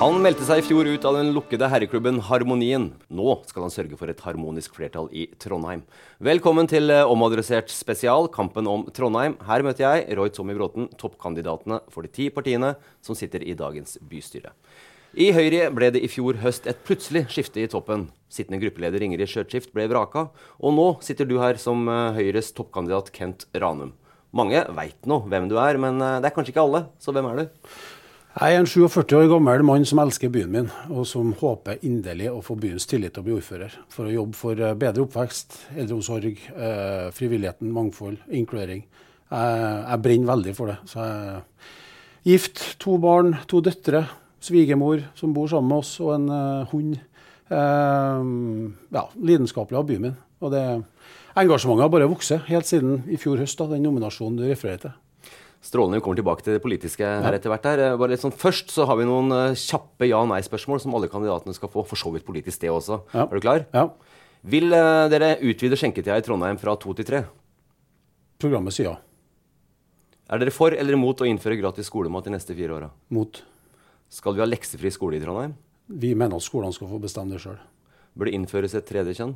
Han meldte seg i fjor ut av den lukkede herreklubben Harmonien. Nå skal han sørge for et harmonisk flertall i Trondheim. Velkommen til eh, omadressert spesial, kampen om Trondheim. Her møter jeg Roy Tommy Bråten, toppkandidatene for de ti partiene som sitter i dagens bystyre. I Høyre ble det i fjor høst et plutselig skifte i toppen. Sittende gruppeleder Ingrid Skjøtskift ble vraka, og nå sitter du her som eh, Høyres toppkandidat Kent Ranum. Mange veit nå hvem du er, men eh, det er kanskje ikke alle, så hvem er du? Jeg er en 47 år gammel mann som elsker byen min, og som håper inderlig å få byens tillit til å bli ordfører. For å jobbe for eh, bedre oppvekst, eldreomsorg, eh, frivilligheten, mangfold, inkludering. Jeg, jeg, brenner veldig for det. Så jeg er gift, to barn, to døtre, svigermor som bor sammen med oss, og en uh, hund. Ja, lidenskapelig av byen min. Og det engasjementet har bare vokst helt siden i fjor høst, da, den nominasjonen du refererer til. Strålende. Vi kommer tilbake til det politiske her etter hvert. her. Bare litt sånn, først så har vi noen uh, kjappe ja-nei-spørsmål som alle kandidatene skal få. For så vidt politisk, det også. Ja. Er du klar? Ja. Vil uh, dere utvide skjenketida i Trondheim fra to til tre? Programmet sier ja. Er dere for eller imot å innføre gratis skolemat de neste fire åra? Mot. Skal vi ha leksefri skole i Trondheim? Vi mener at skolene skal få bestemme det sjøl. Bør det innføres et tredje kjønn?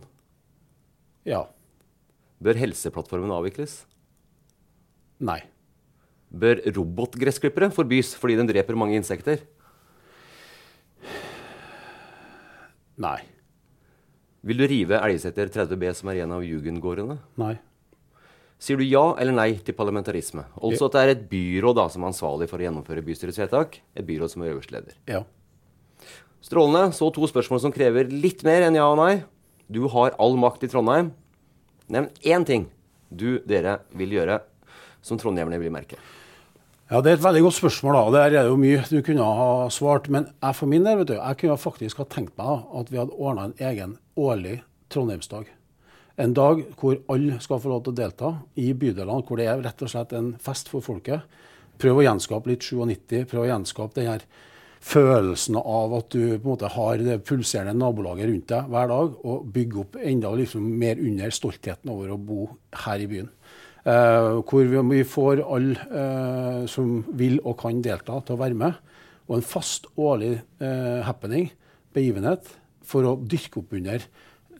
Ja. Bør Helseplattformen avvikles? Nei. Bør robotgressklippere forbys fordi den dreper mange insekter? Nei. Vil du rive Elgseter 30B, som er en av jugendgårdene? Nei. Sier du ja eller nei til parlamentarisme? Altså at det er et byråd da, som er ansvarlig for å gjennomføre bystyrets vedtak? Et byråd som er øverste leder? Ja. Strålende. Så to spørsmål som krever litt mer enn ja og nei. Du har all makt i Trondheim. Nevn én ting du, dere, vil gjøre som trondheimerne vil merke. Ja, Det er et veldig godt spørsmål. da. Der er det jo mye du kunne ha svart. Men jeg for min del, vet du, jeg kunne faktisk ha tenkt meg at vi hadde ordna en egen årlig Trondheimsdag. En dag hvor alle skal få lov til å delta i bydelene, hvor det er rett og slett en fest for folket. Prøv å gjenskape litt 97. Prøv å gjenskape den her følelsen av at du på en måte har det pulserende nabolaget rundt deg hver dag, og bygge opp enda liksom mer under stoltheten over å bo her i byen. Uh, hvor vi, får alle uh, som vil og kan delta, til å være med. Og en fast årlig uh, happening, begivenhet, for å dyrke opp under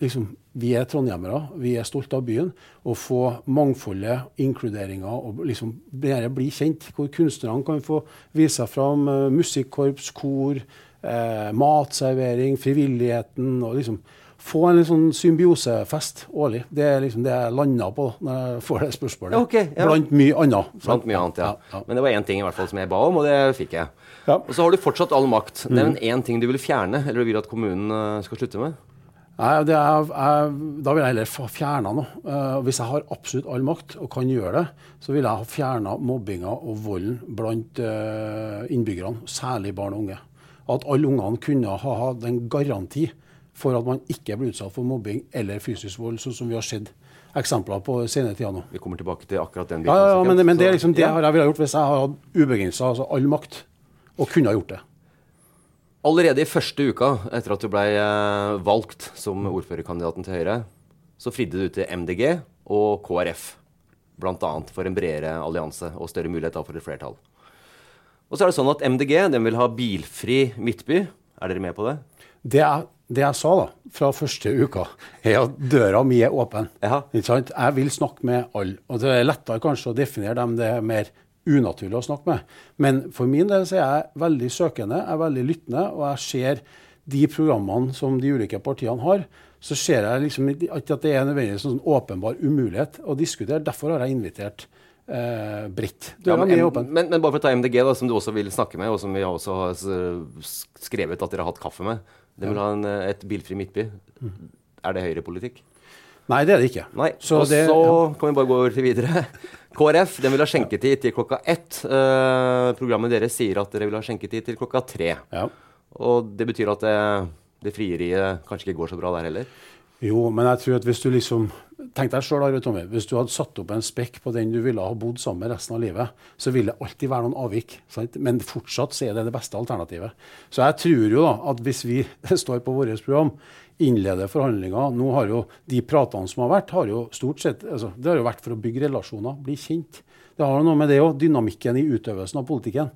liksom, Vi er trondhjemmere, vi er stolte av byen. Og få mangfoldet, inkluderinga og liksom bare bli kjent. Hvor kunstnerne kan få vise seg fram. musikkorps, kor, matservering, frivilligheten. og liksom få en sånn symbiosefest årlig. Det er liksom det jeg landa på når jeg får det spørsmålet. Okay, ja. Blant mye annet. Blant mye annet, ja. ja, ja. Men det var én ting i hvert fall som jeg ba om, og det fikk jeg. Og så har du fortsatt all makt. Nevn mm. én ting du vil fjerne, eller du vil at kommunen eh, skal slutte med. Nei, det er, jeg, Da vil jeg heller få fjerna noe. Uh, hvis jeg har absolutt all makt og kan gjøre det, så vil jeg ha fjerna mobbinga og volden blant uh, innbyggerne, særlig barn og unge. At alle ungene kunne ha hatt en garanti for at man ikke blir utsatt for mobbing eller fysisk vold, sånn som vi har sett eksempler på senere tida nå. Vi kommer tilbake til akkurat den biten. Ja, ja, men, men, det, liksom, det har jeg ville gjort hvis jeg hadde hatt ubegrensa, altså all makt, og kunne ha gjort det. Allerede i første uka etter at du ble eh, valgt som ordførerkandidaten til Høyre, så fridde du til MDG og KrF. Bl.a. for en bredere allianse og større mulighet for et flertall. Og så er det sånn at MDG den vil ha bilfri Midtby. Er dere med på det? Det jeg, det jeg sa da, fra første uka, er at døra mi er åpen. Sant? Jeg vil snakke med alle. Og det er lettere kanskje å definere dem det er mer unaturlig å snakke med. Men for min del så er jeg veldig søkende, jeg er veldig lyttende, og jeg ser de programmene som de ulike partiene har. Så ser jeg liksom at det er nødvendigvis en sånn åpenbar umulighet å diskutere. Derfor har jeg invitert eh, bredt. Ja, men, men, men, bare for å ta MDG, da, som du også vil snakke med, og som vi også har skrevet at dere har hatt kaffe med. De vil ha en, et bilfri Midtby. Er det høyrepolitikk? Nei, det er det ikke. Nei, Så og det, så kan vi bare gå over til videre. KrF den vil ha skjenketid til klokka ett. Uh, programmet deres sier at dere vil ha skjenketid til klokka tre. Ja. Og det betyr at det, det frieriet kanskje ikke går så bra der heller? Jo, men jeg tror at hvis du liksom Tenk deg sjøl, Tommy. Hvis du hadde satt opp en spekk på den du ville ha bodd sammen med resten av livet, så vil det alltid være noen avvik. Sant? Men fortsatt så er det det beste alternativet. Så jeg tror jo da at hvis vi står på vårt program, innleder forhandlinger Nå har jo de pratene som har vært, har jo stort sett altså, det har jo vært for å bygge relasjoner, bli kjent. Det har noe med det òg, dynamikken i utøvelsen av politikken.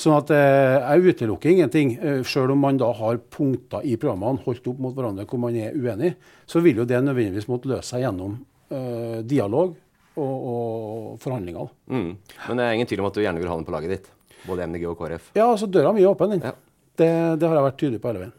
Sånn at eh, Jeg utelukker ingenting. Eh, selv om man da har punkter i programmene holdt opp mot hverandre hvor man er uenig, så vil jo det nødvendigvis måtte løse seg gjennom uh, dialog og, og forhandlinger. Mm. Men det er ingen tvil om at du gjerne vil ha den på laget ditt? Både MDG og KrF? Ja, altså døra mi er åpen. Ja. Det, det, har jeg vært tydelig på hele veien.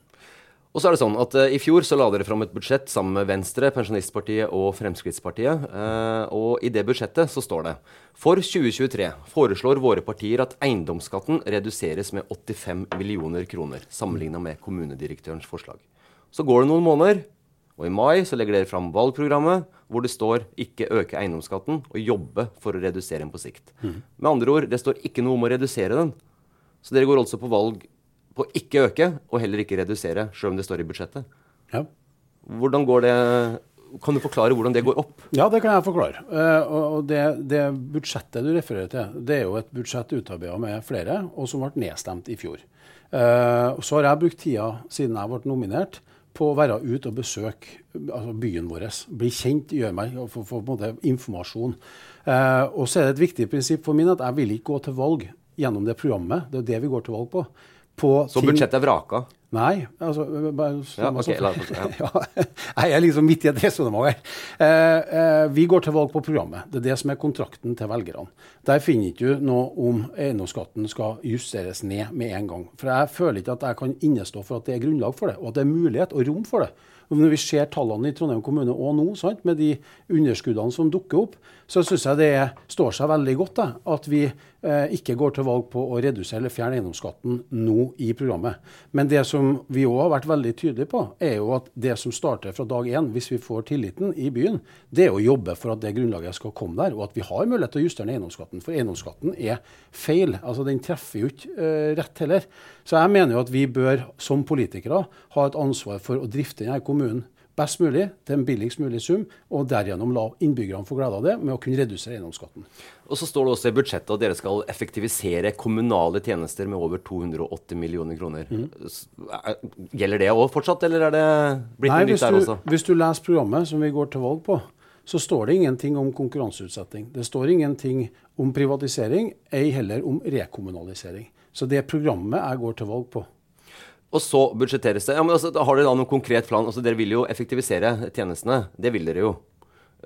Og så er det sånn at uh, I fjor så la dere fram et budsjett sammen med Venstre, Pensjonistpartiet og Fremskrittspartiet. Uh, og I det budsjettet så står det for 2023 foreslår våre partier at eiendomsskatten reduseres med 85 millioner kroner, sammenligna med kommunedirektørens forslag. Så går det noen måneder, og i mai så legger dere fram valgprogrammet hvor det står 'ikke øke eiendomsskatten' og 'jobbe for å redusere den på sikt'. Mm. Med andre ord, det står ikke noe om å redusere den. Så dere går altså på valg på å ikke øke, og heller ikke redusere, selv om det står i budsjettet. Ja. Hvordan går det Kan du forklare hvordan det går opp? Ja, det kan jeg forklare. Uh, og det, det, budsjettet du refererer til, det er jo et budsjett utarbeida med flere, og som ble nedstemt i fjor. Uh, så har jeg brukt tida siden jeg ble nominert på å være ute og besøke altså byen vår. Bli kjent, gjøre meg, få, få informasjon. Uh, og så er det et viktig prinsipp for min at jeg vil ikke gå til valg gjennom det programmet. Det er det vi går til valg på på Så budsjettet er vraka? Nei. altså... Bare, ja, okay, la, ja. ja, jeg er liksom midt i et resonnement her. Eh, eh, vi går til valg på programmet. Det er det som er kontrakten til velgerne. Der finner ikke du noe om eiendomsskatten skal justeres ned med en gang. For jeg føler ikke at jeg kan innestå for at det er grunnlag for det, og at det er mulighet og rom for det. Og når vi ser tallene i Trondheim kommune og nå, sant, med de underskuddene som dukker opp, så syns jeg det står seg veldig godt da, at vi eh, ikke går til valg på å redusere eller fjerne eiendomsskatten nå i programmet. Men det som vi òg har vært veldig tydelige på, er jo at det som starter fra dag én, hvis vi får tilliten i byen, det er å jobbe for at det grunnlaget skal komme der, og at vi har mulighet til å justere eiendomsskatten. For eiendomsskatten er feil. altså Den treffer jo ikke eh, rett heller. Så jeg mener jo at vi bør som politikere ha et ansvar for å drifte denne kommunen best mulig til en billigst mulig sum, og derigjennom la innbyggerne få glede av det med å kunne redusere eiendomsskatten. Og så står det også i budsjettet at dere skal effektivisere kommunale tjenester med over 280 millioner kroner. Mm. Gjelder det òg fortsatt, eller er det blitt Nei, noe nytt der også? Hvis du leser programmet som vi går til valg på, så står det ingenting om konkurranseutsetting. Det står ingenting om privatisering, ei heller om rekommunalisering. Så det programmet jeg går til valg på. Og så budsjetteres det. Ja, men altså, Har dere da noen konkret plan? Altså, Dere vil jo effektivisere tjenestene. Det vil dere jo.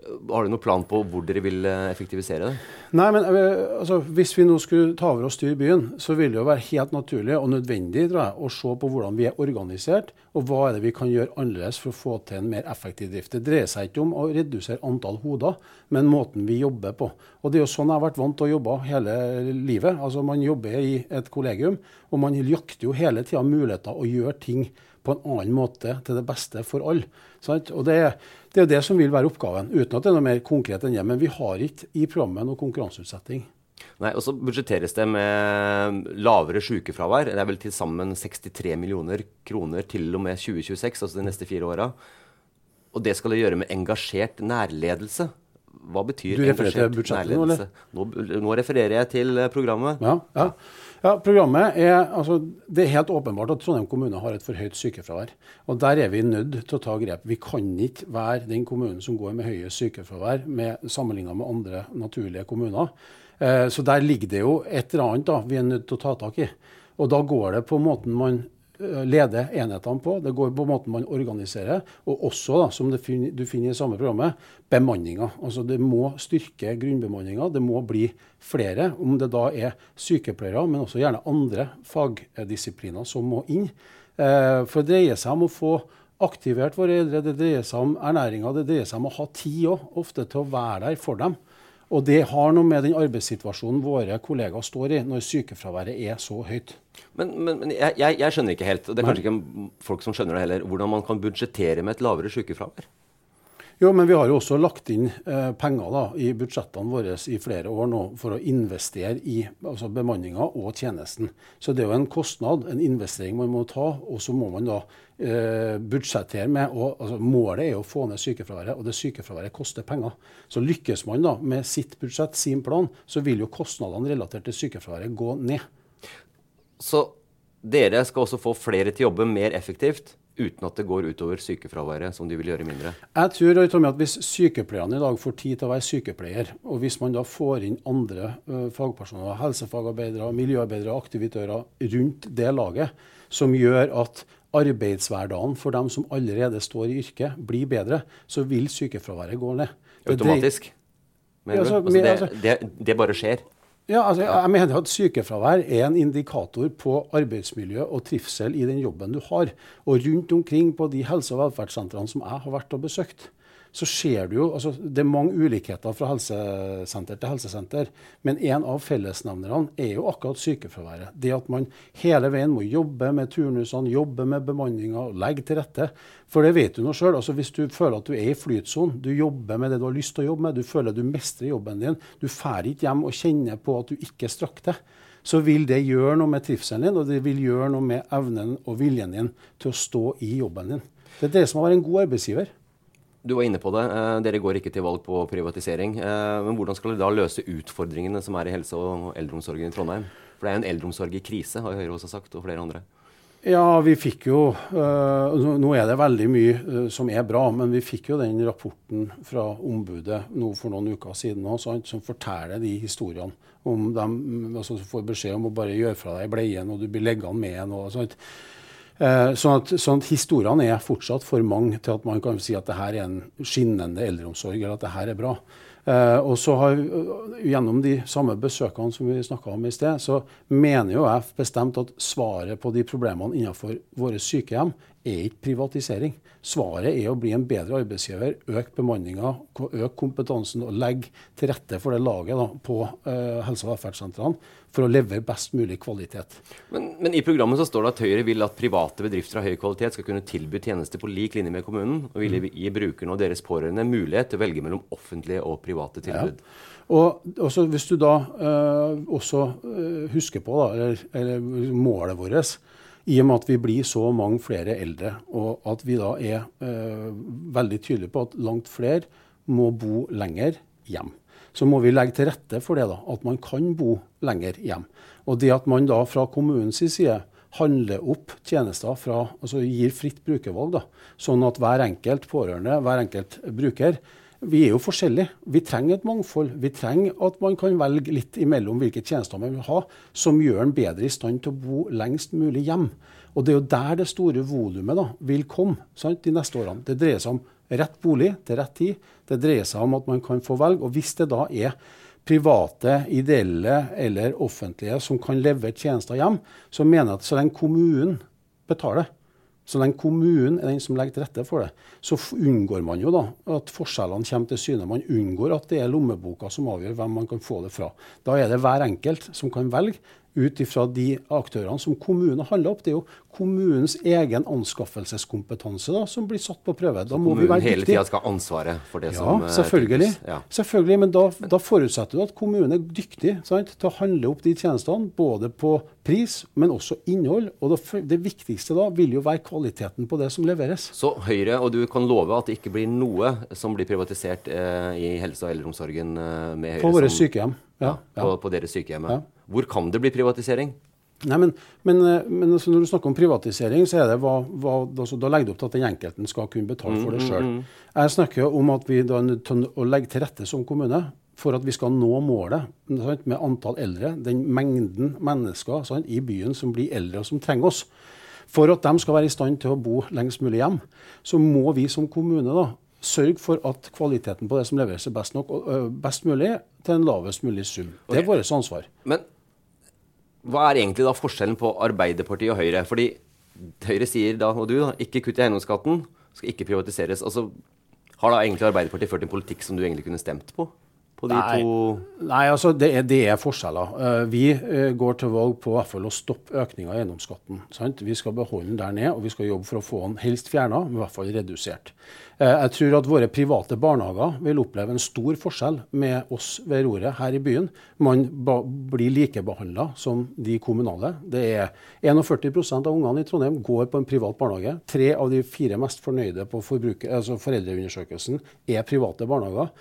Har du noen plan på hvor dere vil eh, effektivisere det? Nei, men eh, altså, Hvis vi nå skulle ta over og styre byen, så ville det jo være helt naturlig og nødvendig jeg, å se på hvordan vi er organisert, og hva er det vi kan gjøre annerledes for å få til en mer effektiv drift. Det dreier seg ikke om å redusere antall hoder, men måten vi jobber på. Og Det er jo sånn jeg har vært vant til å jobbe hele livet. Altså Man jobber i et kollegium, og man jakter jo hele tida muligheter å gjøre ting på en annen måte til det beste for alle. Sant? Og det, det er det som vil være oppgaven, uten at det er noe mer konkret enn det. Men vi har ikke i programmet noe konkurranseutsetting. Nei, og så budsjetteres det med lavere sykefravær. Det er vel til sammen 63 millioner kroner til og med 2026, altså de neste fire åra. Og det skal det gjøre med engasjert nærledelse. Hva betyr du refererer nærledelse? Nå, nå, refererer jeg til eh, programmet. Ja, ja. ja programmet er, altså, Det er helt åpenbart at Trondheim kommune har et for høyt sykefravær. Og Der er vi nødt til å ta grep. Vi kan ikke være den kommunen som går med høyest sykefravær sammenlignet med andre naturlige kommuner. Eh, så der ligger det jo et eller annet da, vi er nødt til å ta tak i. Og da går det på måten man Eh, lede enhetene på. Det går på måten man organiserer. Og også, da, som fin, du finner i samme programmet, bemanninga. Altså det må styrke grunnbemanninga. Det må bli flere. Om det da er sykepleiere, men også gjerne andre fagdisipliner som må inn. Eh, for det dreier seg om å få aktivert våre eldre. Det dreier seg om ernæringa. Det dreier seg om å ha tid òg, ofte til å være der for dem. Og det har noe med den arbeidssituasjonen våre kollegaer står i når sykefraværet er så høyt. Men, men, men jeg, jeg, skjønner ikke helt, og det er kanskje ikke folk som skjønner det heller, hvordan man kan budsjettere med et lavere sykefravær? Jo, men vi har jo også lagt inn eh, penger da, i budsjettene våre i flere år nå for å investere i altså bemanninga og tjenesten. Så det er jo en kostnad, en investering man må ta. Og så må man da eh, budsjettere med og, altså, Målet er jo å få ned sykefraværet, og det sykefraværet koster penger. Så lykkes man da med sitt budsjett, sin plan, så vil jo kostnadene relatert til sykefraværet gå ned. Så dere skal også få flere til å jobbe mer effektivt? uten at det går utover sykefraværet, som de vil gjøre mindre? Jeg tror Tommy, at Hvis sykepleierne i dag får tid til å være sykepleier, og hvis man da får inn andre uh, fagpersoner, helsefagarbeidere, miljøarbeidere, aktivitører rundt det laget, som gjør at arbeidshverdagen for dem som allerede står i yrket, blir bedre, så vil sykefraværet gå ned. Automatisk? Altså, altså, det, det, det bare skjer? Ja, altså, jeg mener at Sykefravær er en indikator på arbeidsmiljø og trivsel i den jobben du har. Og rundt omkring på de helse- og velferdssentrene som jeg har vært og besøkt, så ser du jo altså, Det er mange ulikheter fra helsesenter til helsesenter, men en av fellesnevnerne er jo akkurat sykefraværet. Det at man hele veien må jobbe med turnusene, jobbe med bemanninga, legge til rette. For det vet du nå sjøl. Altså, hvis du føler at du er i flytsonen, du jobber med det du har lyst til å jobbe med, du føler du mestrer jobben din, du drar ikke hjem og kjenner på at du ikke strakk til så vil det gjøre noe med trivselen din, og det vil gjøre noe med evnen og viljen din til å stå i jobben din. Det er det som har vært en god arbeidsgiver. Du var inne på det. Eh, dere går ikke til valg på privatisering. Eh, men hvordan skal dere da løse utfordringene som er i helse- og eldreomsorgen i Trondheim? For det er en eldreomsorg i krise, har Høyre også sagt, og flere andre. Ja, vi fikk jo uh, Nå er det veldig mye som er bra, men vi fikk jo den rapporten fra ombudet nå for noen uker siden også, som forteller de historiene om dem altså, som får beskjed om å bare gjøre fra deg bleien, og du blir liggende med en. og sånt. Eh, sånn at, sånn at, historiene er fortsatt for mange til at man kan si at det her er en skinnende eldreomsorg, eller at det her er bra. Uh, og så har Gjennom de samme besøkene som vi snakka om i sted, så mener jo jeg bestemt at svaret på de problemene innenfor våre sykehjem er ikke privatisering. Svaret er å bli en bedre arbeidsgiver, øke bemanninga, øke kompetansen og legge til rette for det laget da, på uh, helse- og velferdssentrene for å levere best mulig kvalitet. Men, men, i programmet så står det at Høyre vil at private bedrifter av høy kvalitet skal kunne tilby tjenester på lik linje med kommunen, og vil mm. gi brukerne og deres pårørende mulighet til å velge mellom offentlige og private tilbud. Ja. Og også, Hvis du da uh, også uh, husker på da, eller, eller målet vårt i og med at vi blir så mange flere eldre, og at vi da er eh, veldig tydelige på at langt flere må bo lenger hjem. Så må vi legge til rette for det, da, at man kan bo lenger hjem. Og det at man da fra kommunens side handler opp tjenester fra, altså gir fritt brukervalg, da, sånn at hver enkelt pårørende, hver enkelt bruker, vi er jo forskjellige. Vi trenger et mangfold. Vi trenger at man kan velge litt imellom hvilke tjenester man vil ha, som gjør en bedre i stand til å bo lengst mulig hjem. Og Det er jo der det store volumet vil komme sant, de neste årene. Det dreier seg om rett bolig til rett tid. Det dreier seg om at man kan få velge. Og hvis det da er private, ideelle eller offentlige som kan levere tjenester hjem, så mener jeg at så lenge kommunen betaler, så den kommunen er den som legger til rette for det, så unngår man jo da at forskjellene kommer til syne. Man unngår at det er lommeboka som avgjør hvem man kan få det fra. Da er det hver enkelt som kan velge ut ifra de aktørene som kommunen handler opp. Det er jo kommunens egen anskaffelseskompetanse da, som blir satt på prøve. Da må vi Kommunen være hele dyktige. tida skal ha ansvaret for det Ja, som eh, selvfølgelig. Ja. selvfølgelig men da, da forutsetter du at kommunen er dyktig sant, til å handle opp de tjenestene, både på pris, men også innhold. Og det, det viktigste da vil jo være kvaliteten på det som leveres. Så Høyre og du kan love at det ikke blir noe som blir privatisert eh, i helse- og eldreomsorgen eh, med Høyre På våre som- sykehjem. Ja, Ja, På, på deres sykehjem. Ja. Hvor kan det bli privatisering? Nei, men, men, eh, men altså når du snakker om privatisering, så er det hva, hva, altså, da legger du opp til at den enkelten skal kunne betale for det sjøl. Jeg snakker om at vi da er nødt til å legge til rette som kommune for at vi skal nå målet sant, med antall eldre, den mengden mennesker sant, i byen som blir eldre og som trenger oss. For at de skal være i stand til å bo lengst mulig hjem, så må vi som kommune da, sørge for at kvaliteten på det som leveres, er best, nok, best mulig til en lavest mulig sum. Det er vårt ansvar. Men hva er egentlig da forskjellen på Arbeiderpartiet og Høyre? Fordi Høyre sier da, og du da, ikke kutt i eiendomsskatten, skal ikke privatiseres. Altså, har da egentlig Arbeiderpartiet ført en politikk som du egentlig kunne stemt på? På de Nei. to Nei, altså det er, det er forskjeller. Eh, vi eh, går til valg på hvert fall å stoppe økninga i eiendomsskatten. Sant? Vi skal beholde den der nede, og vi skal jobbe for å få den helst fjerna, men i hvert fall redusert. Eh, jeg tror at våre private barnehager vil oppleve en stor forskjell med oss ved roret her i byen. Man blir likebehandla som de kommunale. Det er 41% av ungene i Trondheim går på en privat barnehage. Tre av de fire mest fornøyde på altså foreldreundersøkelsen er private barnehager.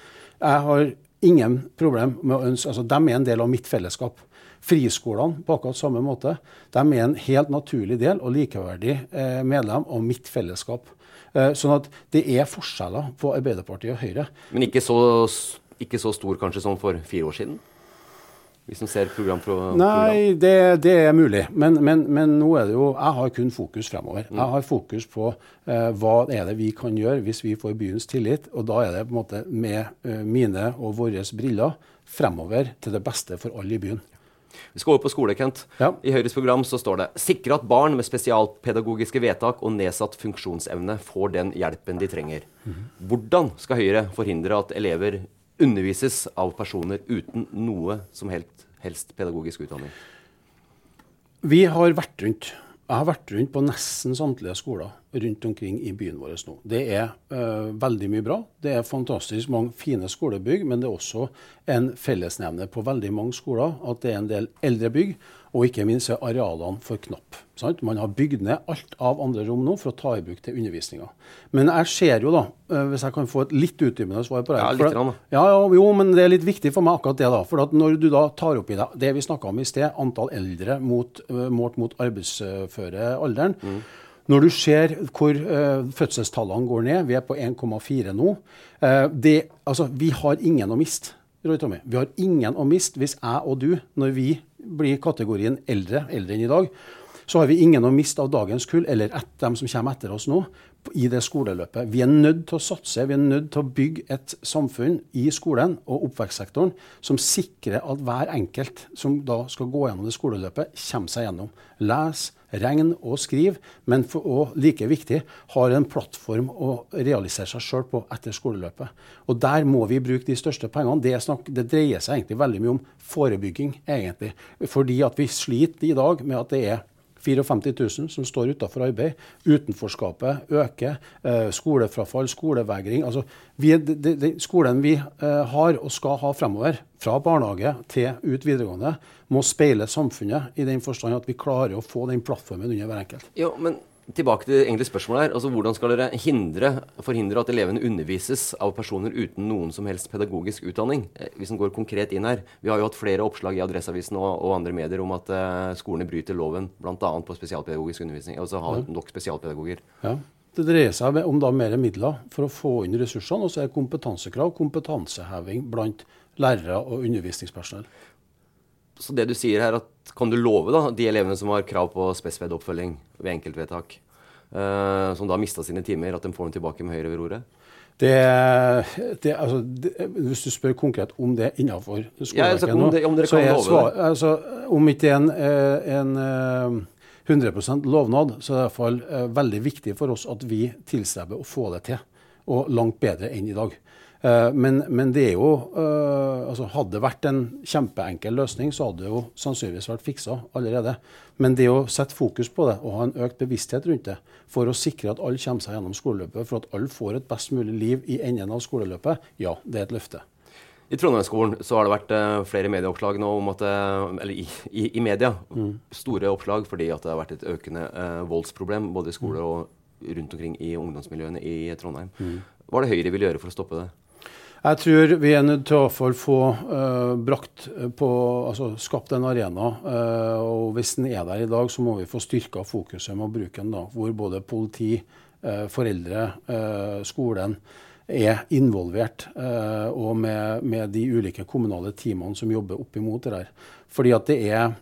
Jeg har ingen problem med å ønske altså De er en del av mitt fellesskap. Friskolene på akkurat samme måte. De er en helt naturlig del og likeverdig eh, medlem av mitt fellesskap. Eh, sånn at det er forskjeller på Arbeiderpartiet og Høyre. Men ikke så, ikke så stor kanskje som for fire år siden? Vi som ser program fra program. Nei, det, det er mulig. Men, men, men nå er det jo Jeg har kun fokus fremover. Jeg har fokus på eh, hva er det vi kan gjøre hvis vi får byens tillit. Og da er det på en måte med eh, mine og våre briller fremover til det beste for alle i byen. Vi skal over på skole, Kent. Ja. I Høyres program så står det sikre at barn med spesialpedagogiske vedtak og nedsatt funksjonsevne får den hjelpen de trenger. Hvordan skal Høyre forhindre at elever undervises av personer uten noe som helst, helst pedagogisk utdanning? Vi har vært rundt. Jeg har vært rundt på nesten samtlige skoler rundt omkring i byen vår nå. Det er uh, veldig mye bra. Det er fantastisk mange fine skolebygg, men det er også en fellesnevner på veldig mange skoler at det er en del eldre bygg, og ikke minst er arealene for knappe. Sant? Man har bygd ned alt av andre rom nå for å ta i bruk til undervisninga. Men jeg ser jo, da, øh, hvis jeg kan få et litt utdypende svar på det Ja, litt grann, da. ja, ja, jo, men det er litt viktig for meg akkurat det. da, for Når du da tar opp i deg det vi snakka om i sted, antall eldre mot, øh, målt mot arbeidsføre alderen Når du ser hvor uh, fødselstallene går ned, vi er på 1,4 nå uh, det, altså, Vi har ingen å miste. Roy Tommy. Vi har ingen å miste hvis jeg og du, når vi blir kategorien eldre, eldre enn i dag, så har vi ingen å miste av dagens kull, eller et, dem som kommer etter oss nå, i det skoleløpet. Vi er nødt til å satse, vi er nødt til å bygge et samfunn i skolen og oppvekstsektoren som sikrer at hver enkelt som da skal gå gjennom det skoleløpet, kommer seg gjennom. Les, regn og skriv, men for, og like viktig, har en plattform å realisere seg sjøl på etter skoleløpet. Og der må vi bruke de største pengene. Det, snakk, det dreier seg egentlig veldig mye om forebygging, egentlig. Fordi at vi sliter i dag med at det er 54 000 som står utenfor arbeid. Utenforskapet øker. Eh, skolefrafall, skolevegring. Altså, vi, det, det, skolen vi eh, har og skal ha fremover, fra barnehage til ut videregående, må speile samfunnet i den forstand at vi klarer å få den plattformen under hver enkelt. Jo, men tilbake til egentlig spørsmålet her. Altså, Hvordan skal dere hindre, forhindre at elevene undervises av personer uten noen som helst pedagogisk utdanning? Eh, Hvis en går konkret inn her. Vi har jo hatt flere oppslag i Adresseavisen og, og andre medier om at uh, skolene bryter loven, bl.a. på spesialpedagogisk undervisning. Altså har nok spesialpedagoger. Ja. Det dreier seg om da mer midler for å få inn ressursene, og så er kompetansekrav, kompetanseheving blant lærere og undervisningspersonell. Så det du sier her, at kan du love da, de elevene som har krav på spesped-oppfølging ved enkeltvedtak, uh, som da har mista sine timer, at de får dem tilbake med Høyre ved roret? Det, det, altså, det, hvis du spør konkret om det Ja, altså, skoleverket nå, om så er svar, altså, om ikke det er en, eh, en eh, 100% lovnad, så er det i hvert fall eh, veldig viktig for oss at vi tilstreber å få det til. Og langt bedre enn i dag. Eh, men, men, det er jo uh, altså Hadde det vært en kjempeenkel løsning, så hadde det jo sannsynligvis vært fiksa allerede. Men det å sette fokus på det og ha en økt bevissthet rundt det, for å sikre at alle kommer seg gjennom skoleløpet, for at alle får et best mulig liv i enden av skoleløpet, ja, det er et løfte. I Trondheimsskolen så har det vært uh, flere medieoppslag nå om at Eller i, i, i media. Mm. Store oppslag fordi at det har vært et økende eh, voldsproblem både i skole mm. og rundt omkring i ungdomsmiljøene i Trondheim. Mm. Hva er det Høyre vil gjøre for å stoppe det? Jeg tror vi er nødt til å få brakt på, altså skapt en arena. og Hvis den er der i dag, så må vi få styrka fokuset med å bruke den. da, Hvor både politi, foreldre, skolen er involvert, eh, og med, med, de ulike kommunale teamene som jobber opp imot det der. Fordi at det er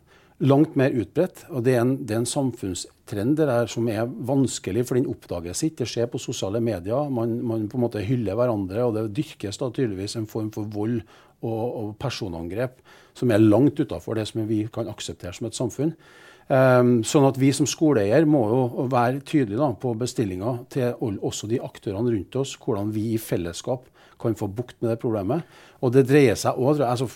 langt mer utbredt, og det er en, det er en samfunnstrend det der som er vanskelig, for den oppdages ikke. Det skjer på sosiale medier. Man, man, på en måte hyller hverandre, og det dyrkes da tydeligvis en form for vold og, og personangrep som er langt utafor det som vi kan akseptere som et samfunn. Um, sånn at vi som skoleeier må jo være tydelige da, på bestillinga til også de aktørene rundt oss, hvordan vi i fellesskap kan få bukt med det problemet. Og det dreier seg òg altså,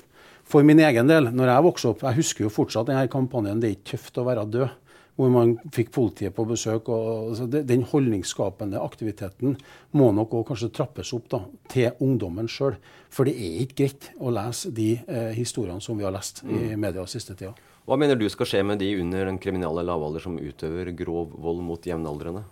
For min egen del, når jeg vokste opp Jeg husker jo fortsatt denne kampanjen 'Det er ikke tøft å være død', hvor man fikk politiet på besøk. og Den holdningsskapende aktiviteten må nok også kanskje trappes opp da, til ungdommen sjøl. For det er ikke greit å lese de eh, historiene som vi har lest i mm. media siste tida. Hva mener du skal skje med de under den kriminelle lavalder som utøver grov vold mot jevnaldrende?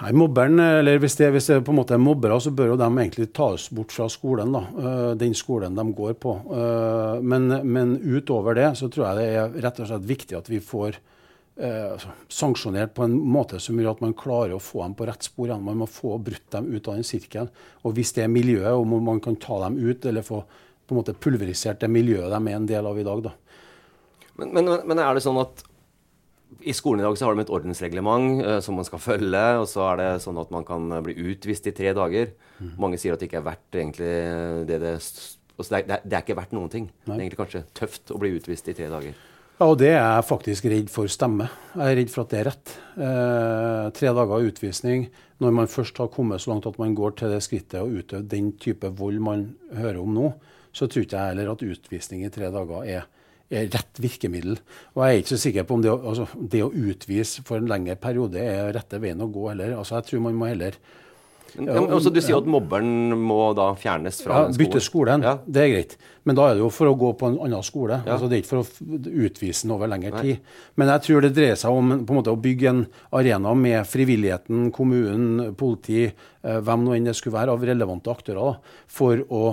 Nei, mobberen, eller hvis det, hvis det, på en måte er mobbere, så bør jo de egentlig tas bort fra skolen. da, eh, Den skolen de går på. Eh, men, men utover det så tror jeg det er rett og slett viktig at vi får eh, altså, sanksjonert på en måte som gjør at man klarer å få dem på rett spor. igjen. Man må få brutt dem ut av den sirkelen. Og hvis det er miljøet, og man kan ta dem ut eller få på en måte pulverisert det miljøet de er en del av i dag. Da. Men, men, men, er det sånn at i skolen i dag så har de et ordensreglement uh, som man skal følge, og så er det sånn at man kan bli utvist i tre dager. Mm. Mange sier at det ikke er verdt egentlig det det altså det, er, det er ikke verdt noen ting. Nei. Det er egentlig kanskje tøft å bli utvist i tre dager. Ja, og det er jeg faktisk redd for stemme. Jeg er redd for at det er rett. Eh, tre dager utvisning. Når man først har kommet så langt at man går til det skrittet å utøve den type vold man hører om nå, så tror ikke jeg heller at utvisning i tre dager er, er rett virkemiddel. Og jeg er ikke så sikker på om det, altså, det, å utvise for en lengre periode er rette veien å gå heller. Altså, jeg tror man må heller ja, altså, du sier at mobberen må da fjernes fra ja? Bytte skolen, ja. det er greit. Men da er det jo for å gå på en annen skole. Ja. Altså, det er ikke for å utvise den over lengre tid. Men jeg tror det dreier seg om måte, å bygge en arena med frivilligheten, kommunen, politi, eh, hvem nå enn det skulle være av relevante aktører, da, for å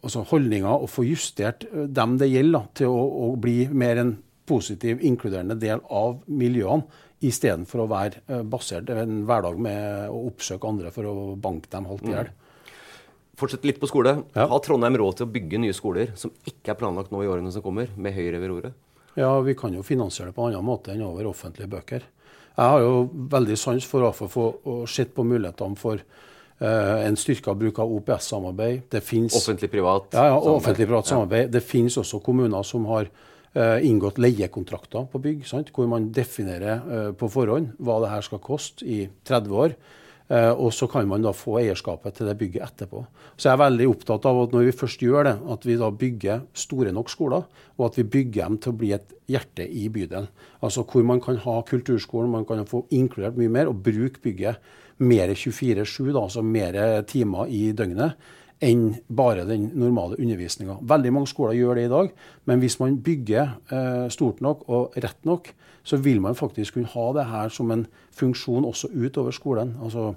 altså holdninger og få justert eh, dem det gjelder, til å, å, bli mer en positiv, inkluderende del av miljøene, istedenfor å være uh, basert en hverdag med å oppsøke andre for å banke dem halvt i hjel. Mm. Fortsett litt på skole. Ja. Har Trondheim råd til å bygge nye skoler som ikke er planlagt nå i årene som kommer, med Høyre ved roret? Ja, vi kan jo finansiere det på en annen måte enn over offentlige bøker. Jeg har jo veldig sans for å få sett på mulighetene for en styrka bruk av OPS-samarbeid. Offentlig-privat ja, ja, offentlig-privat samarbeid. Det finnes også kommuner som har uh, inngått leiekontrakter på bygg, sant? hvor man definerer uh, på forhånd hva det her skal koste i 30 år. og så kan man da få eierskapet til det bygget etterpå. Så jeg er veldig opptatt av at når vi først gjør det, at vi da bygger store nok skoler, og at vi bygger dem til å bli et hjerte i bydelen. Altså hvor man kan ha kulturskolen, man kan få inkludert mye mer, og bruke bygget mer 24-7, altså mer timer i døgnet, enn bare den normale undervisninga. Veldig mange skoler gjør det i dag, men hvis man bygger eh, stort nok og rett nok, så vil man faktisk kunne ha det her som en funksjon også utover skolen. Altså,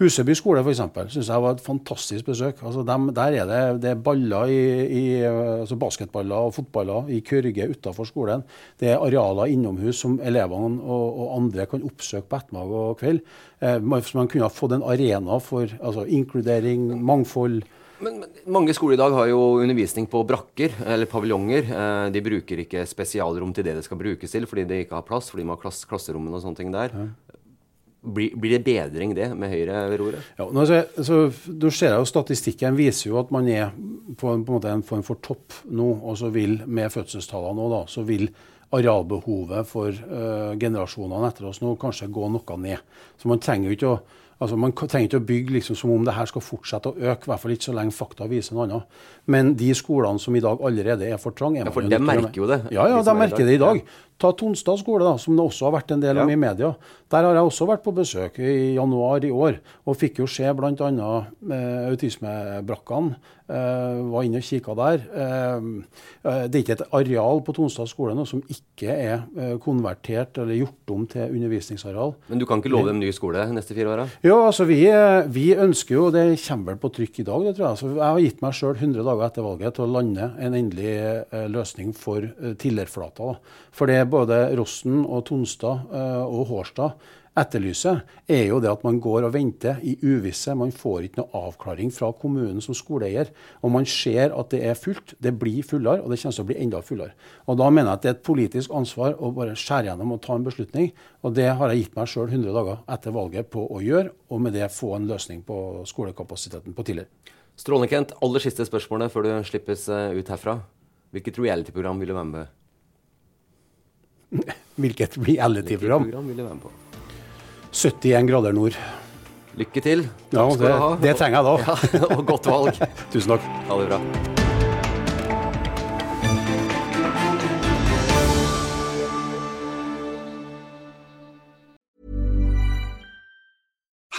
Huseby skole for eksempel, synes jeg var et fantastisk besøk. Altså dem, der er det, det er baller i, i, altså basketballer og fotballer i kørge utafor skolen. Det er arealer innomhus som elevene og, og andre kan oppsøke på ettermiddag og kveld. Eh, man, man kunne ha fått en arena for altså, inkludering, mangfold. Men, men, Mange skoler i dag har jo undervisning på brakker eller paviljonger. Eh, de bruker ikke spesialrom til det det skal brukes til, fordi de ikke har plass, fordi de har klass, klasserommene og sånne ting der. Ja. Blir, blir, det bedring det med Høyre ved roret? Ja, nå, så, så, du ser jo Statistikken viser jo at man er på en, på en måte en form for topp nå. og så vil Med fødselstallene nå, da, så vil arealbehovet for uh, generasjonene etter oss nå kanskje gå noe ned. Så man trenger jo ikke å Altså, Man trenger ikke å bygge liksom som om det her skal fortsette å øke, i hvert fall ikke så lenge fakta viser noe annet. Men de skolene som i dag allerede er for trange Ja, For de merker jo det? Ja, ja, de merker det i dag. Ta Tonstad skole, da, som det også har vært en del om ja. i media. Der har jeg også vært på besøk i januar i år, og fikk jo se bl.a. Eh, autismebrakkene. Eh, var inne og kikka der. Eh, eh, det er ikke et areal på Tonstad skole nå som ikke er eh, konvertert eller gjort om til undervisningsareal. Men du kan ikke love dem ny skole neste fire åra? Ja, altså vi, eh, vi, ønsker jo, det kommer vel på trykk i dag, det tror jeg. Altså, jeg har gitt meg sjøl 100 dager etter valget til å lande en endelig løsning for Tillerflata. For det er både Rossen og Tonstad eh, og Hårstad etterlyser, er jo det at man går og venter i uvisse. Man får ikke noe avklaring fra kommunen som skoleeier. Og man ser at det er fullt. Det blir fullere, og det kommer til å bli enda fullere. Og Da mener jeg at det er et politisk ansvar å bare skjære gjennom og ta en beslutning. Og det har jeg gitt meg sjøl 100 dager etter valget på å gjøre, og med det få en løsning på skolekapasiteten på tidligere. Strålende, Kent. Aller siste spørsmålet før du slippes eh, ut herfra. Hvilket reality-program vil du være med på? Hvilket reality-program? 71 grader nord. Lykke til. Ja, det, det, trenger jeg da. Ja, og godt valg. Tusen takk. Ha det bra.